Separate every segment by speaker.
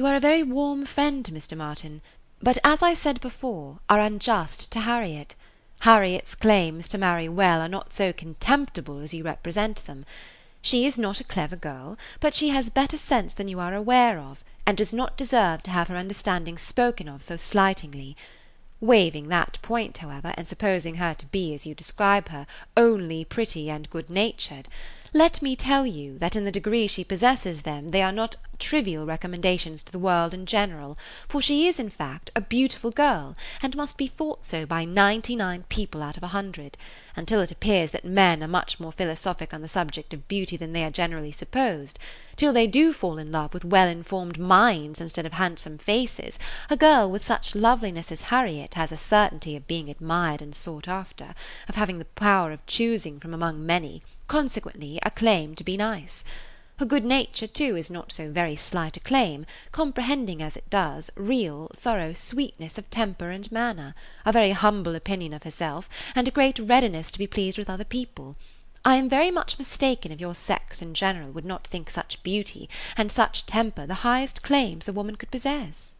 Speaker 1: You are a very warm friend Mr. Martin, but, as I said before, are unjust to Harriet. Harriet's claims to marry well are not so contemptible as you represent them. She is not a clever girl, but she has better sense than you are aware of, and does not deserve to have her understanding spoken of so slightingly. Waiving that point, however, and supposing her to be, as you describe her, only pretty and good natured, let me tell you that in the degree she possesses them they are not trivial recommendations to the world in general, for she is, in fact, a beautiful girl, and must be thought so by ninety nine people out of a hundred, until it appears that men are much more philosophic on the subject of beauty than they are generally supposed; till they do fall in love with well informed minds instead of handsome faces, a girl with such loveliness as Harriet has a certainty of being admired and sought after, of having the power of choosing from among many consequently a claim to be nice. Her good nature, too, is not so very slight a claim, comprehending as it does real, thorough sweetness of temper and manner, a very humble opinion of herself, and a great readiness to be pleased with other people. I am very much mistaken if your sex in general would not think such beauty and such temper the highest claims a woman could possess."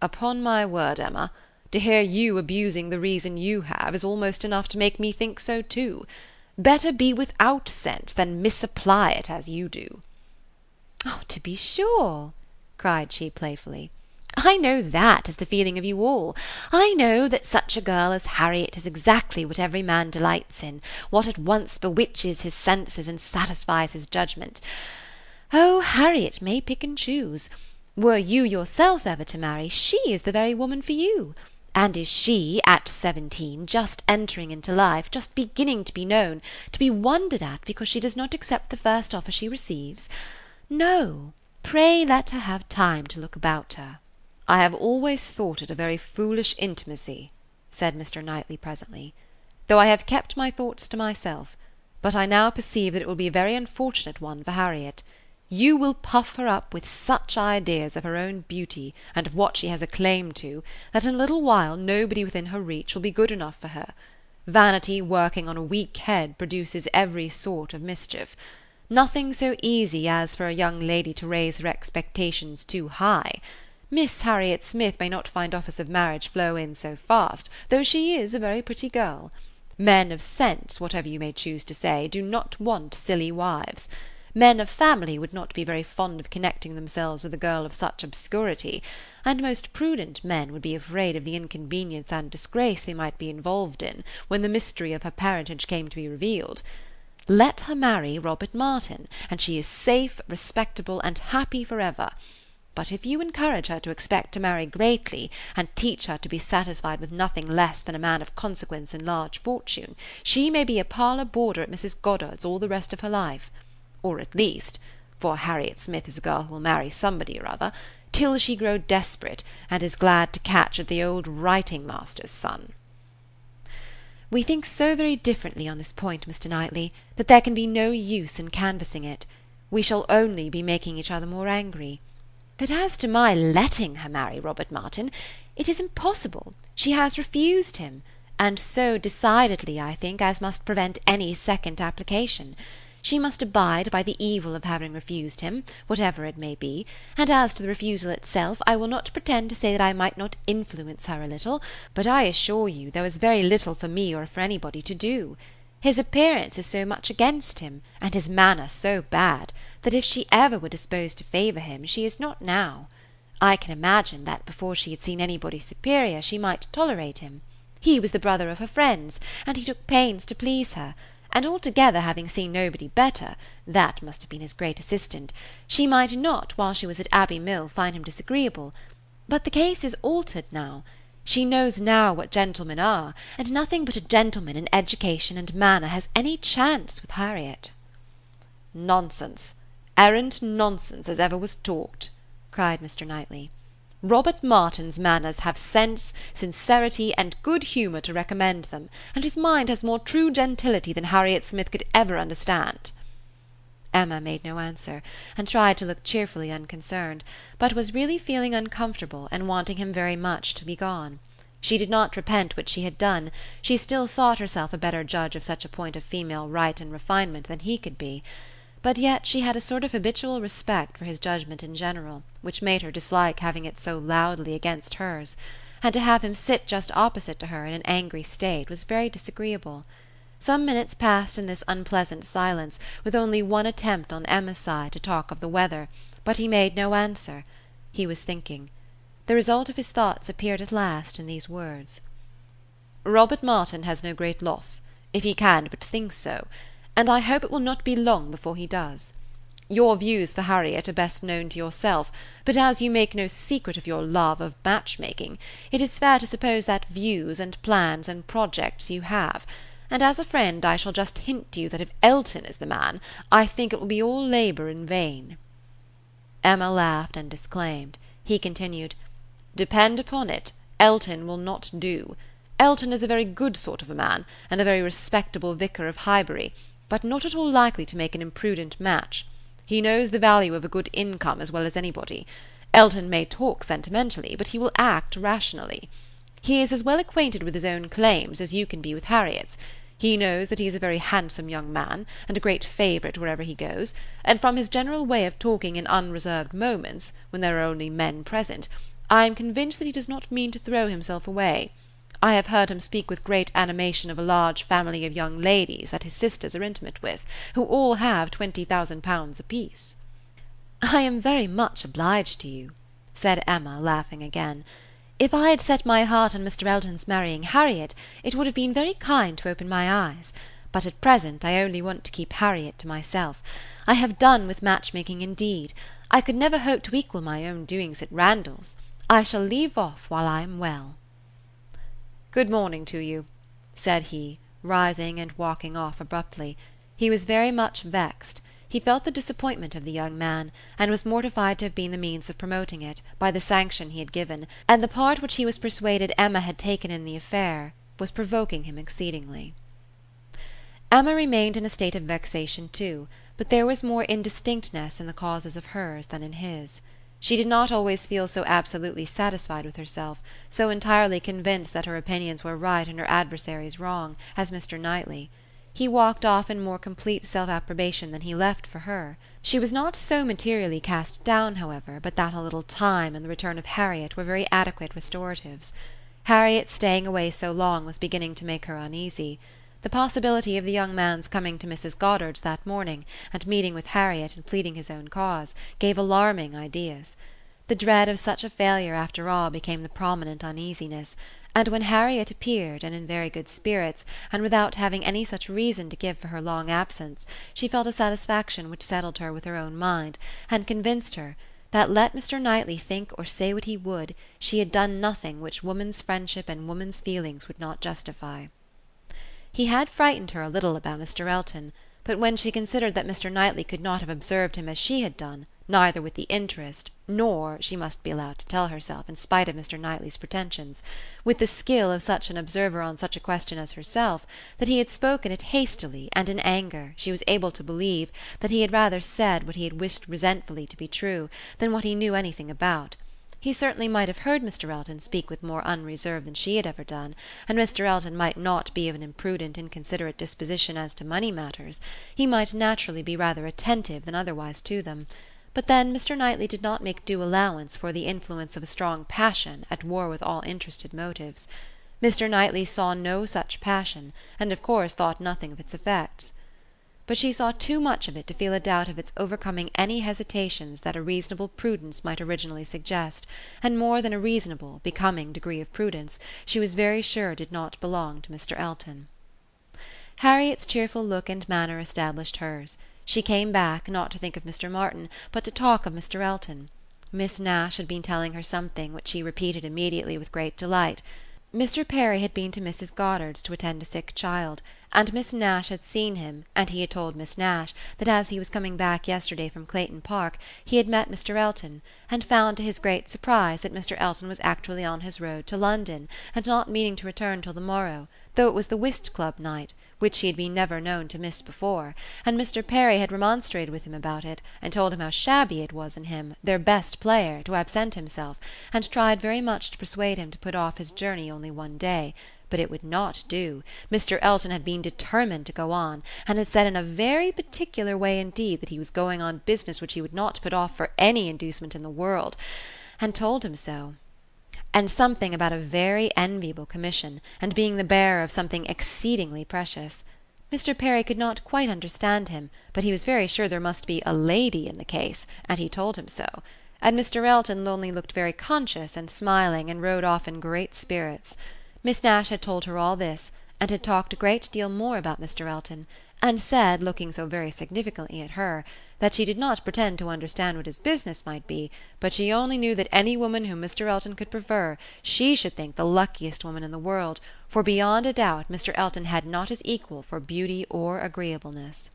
Speaker 1: "Upon my word, Emma, to hear you abusing the reason you have is almost enough to make me think so too. Better be without sense than misapply it as you do." "Oh, to be sure!" cried she playfully. "I know that is the feeling of you all. I know that such a girl as Harriet is exactly what every man delights in, what at once bewitches his senses and satisfies his judgment. Oh, Harriet may pick and choose. Were you yourself ever to marry, she is the very woman for you. And is she, at seventeen, just entering into life, just beginning to be known, to be wondered at because she does not accept the first offer she receives? No, pray let her have time to look about her." "I have always thought it a very foolish intimacy," said Mr. Knightley presently, "though I have kept my thoughts to myself; but I now perceive that it will be a very unfortunate one for Harriet. You will puff her up with such ideas of her own beauty, and of what she has a claim to, that in a little while nobody within her reach will be good enough for her. Vanity working on a weak head produces every sort of mischief. Nothing so easy as for a young lady to raise her expectations too high. Miss Harriet Smith may not find offers of marriage flow in so fast, though she is a very pretty girl. Men of sense, whatever you may choose to say, do not want silly wives. Men of family would not be very fond of connecting themselves with a girl of such obscurity, and most prudent men would be afraid of the inconvenience and disgrace they might be involved in when the mystery of her parentage came to be revealed. Let her marry Robert Martin, and she is safe, respectable, and happy for ever. But if you encourage her to expect to marry greatly, and teach her to be satisfied with nothing less than a man of consequence and large fortune, she may be a parlour boarder at Mrs. Goddard's all the rest of her life or at least for Harriet Smith is a girl who will marry somebody or other till she grow desperate, and is glad to catch at the old writing master's son." "We think so very differently on this point, Mr. Knightley, that there can be no use in canvassing it. We shall only be making each other more angry. But as to my letting her marry Robert Martin, it is impossible. She has refused him, and so decidedly, I think, as must prevent any second application. She must abide by the evil of having refused him, whatever it may be; and as to the refusal itself, I will not pretend to say that I might not influence her a little, but I assure you there was very little for me or for anybody to do. His appearance is so much against him, and his manner so bad, that if she ever were disposed to favour him, she is not now. I can imagine that before she had seen anybody superior she might tolerate him. He was the brother of her friends, and he took pains to please her and altogether having seen nobody better that must have been his great assistant she might not while she was at Abbey Mill find him disagreeable; but the case is altered now. She knows now what gentlemen are, and nothing but a gentleman in education and manner has any chance with Harriet." "Nonsense, arrant nonsense as ever was talked!" cried Mr. Knightley. Robert Martin's manners have sense, sincerity, and good humour to recommend them, and his mind has more true gentility than Harriet Smith could ever understand." Emma made no answer, and tried to look cheerfully unconcerned, but was really feeling uncomfortable and wanting him very much to be gone. She did not repent what she had done; she still thought herself a better judge of such a point of female right and refinement than he could be. But yet she had a sort of habitual respect for his judgment in general, which made her dislike having it so loudly against hers; and to have him sit just opposite to her in an angry state was very disagreeable. Some minutes passed in this unpleasant silence, with only one attempt on Emma's side to talk of the weather, but he made no answer. He was thinking. The result of his thoughts appeared at last in these words: "Robert Martin has no great loss, if he can but think so and I hope it will not be long before he does. Your views for Harriet are best known to yourself, but as you make no secret of your love of match making, it is fair to suppose that views and plans and projects you have; and as a friend I shall just hint to you that if Elton is the man, I think it will be all labour in vain." Emma laughed and disclaimed. He continued: "Depend upon it, Elton will not do. Elton is a very good sort of a man, and a very respectable vicar of Highbury but not at all likely to make an imprudent match. He knows the value of a good income as well as anybody. Elton may talk sentimentally, but he will act rationally. He is as well acquainted with his own claims as you can be with Harriet's. He knows that he is a very handsome young man, and a great favourite wherever he goes, and from his general way of talking in unreserved moments, when there are only men present, I am convinced that he does not mean to throw himself away. I have heard him speak with great animation of a large family of young ladies that his sisters are intimate with, who all have twenty thousand pounds apiece." "I am very much obliged to you," said Emma, laughing again. "If I had set my heart on Mr. Elton's marrying Harriet, it would have been very kind to open my eyes; but at present I only want to keep Harriet to myself. I have done with match making indeed. I could never hope to equal my own doings at Randalls. I shall leave off while I am well." "Good morning to you," said he, rising and walking off abruptly. He was very much vexed. He felt the disappointment of the young man, and was mortified to have been the means of promoting it, by the sanction he had given, and the part which he was persuaded Emma had taken in the affair was provoking him exceedingly. Emma remained in a state of vexation too, but there was more indistinctness in the causes of hers than in his. She did not always feel so absolutely satisfied with herself, so entirely convinced that her opinions were right and her adversaries wrong, as Mr. Knightley. He walked off in more complete self approbation than he left for her. She was not so materially cast down, however, but that a little time and the return of Harriet were very adequate restoratives. Harriet's staying away so long was beginning to make her uneasy. The possibility of the young man's coming to Mrs. Goddard's that morning, and meeting with Harriet and pleading his own cause, gave alarming ideas. The dread of such a failure after all became the prominent uneasiness, and when Harriet appeared, and in very good spirits, and without having any such reason to give for her long absence, she felt a satisfaction which settled her with her own mind, and convinced her that let Mr. Knightley think or say what he would, she had done nothing which woman's friendship and woman's feelings would not justify. He had frightened her a little about Mr. Elton, but when she considered that Mr. Knightley could not have observed him as she had done, neither with the interest, nor, she must be allowed to tell herself, in spite of Mr. Knightley's pretensions, with the skill of such an observer on such a question as herself, that he had spoken it hastily and in anger, she was able to believe that he had rather said what he had wished resentfully to be true, than what he knew anything about. He certainly might have heard Mr. Elton speak with more unreserve than she had ever done, and Mr. Elton might not be of an imprudent inconsiderate disposition as to money matters; he might naturally be rather attentive than otherwise to them; but then Mr. Knightley did not make due allowance for the influence of a strong passion at war with all interested motives. Mr. Knightley saw no such passion, and of course thought nothing of its effects but she saw too much of it to feel a doubt of its overcoming any hesitations that a reasonable prudence might originally suggest, and more than a reasonable, becoming degree of prudence she was very sure did not belong to Mr. Elton. Harriet's cheerful look and manner established hers. She came back, not to think of Mr. Martin, but to talk of Mr. Elton. Miss Nash had been telling her something which she repeated immediately with great delight. Mr. Perry had been to Mrs. Goddard's to attend a sick child, and Miss Nash had seen him and he had told Miss Nash that as he was coming back yesterday from Clayton Park he had met Mr. Elton, and found to his great surprise that Mr. Elton was actually on his road to London, and not meaning to return till the morrow, though it was the whist club night which he had been never known to miss before, and Mr. Perry had remonstrated with him about it, and told him how shabby it was in him, their best player, to absent himself, and tried very much to persuade him to put off his journey only one day, but it would not do. Mr. Elton had been determined to go on, and had said in a very particular way indeed that he was going on business which he would not put off for any inducement in the world, and told him so and something about a very enviable commission, and being the bearer of something exceedingly precious. Mr. Perry could not quite understand him, but he was very sure there must be a lady in the case, and he told him so. And Mr. Elton only looked very conscious and smiling, and rode off in great spirits. Miss Nash had told her all this, and had talked a great deal more about Mr. Elton, and said, looking so very significantly at her, that she did not pretend to understand what his business might be, but she only knew that any woman whom Mr. Elton could prefer, she should think the luckiest woman in the world, for beyond a doubt Mr. Elton had not his equal for beauty or agreeableness.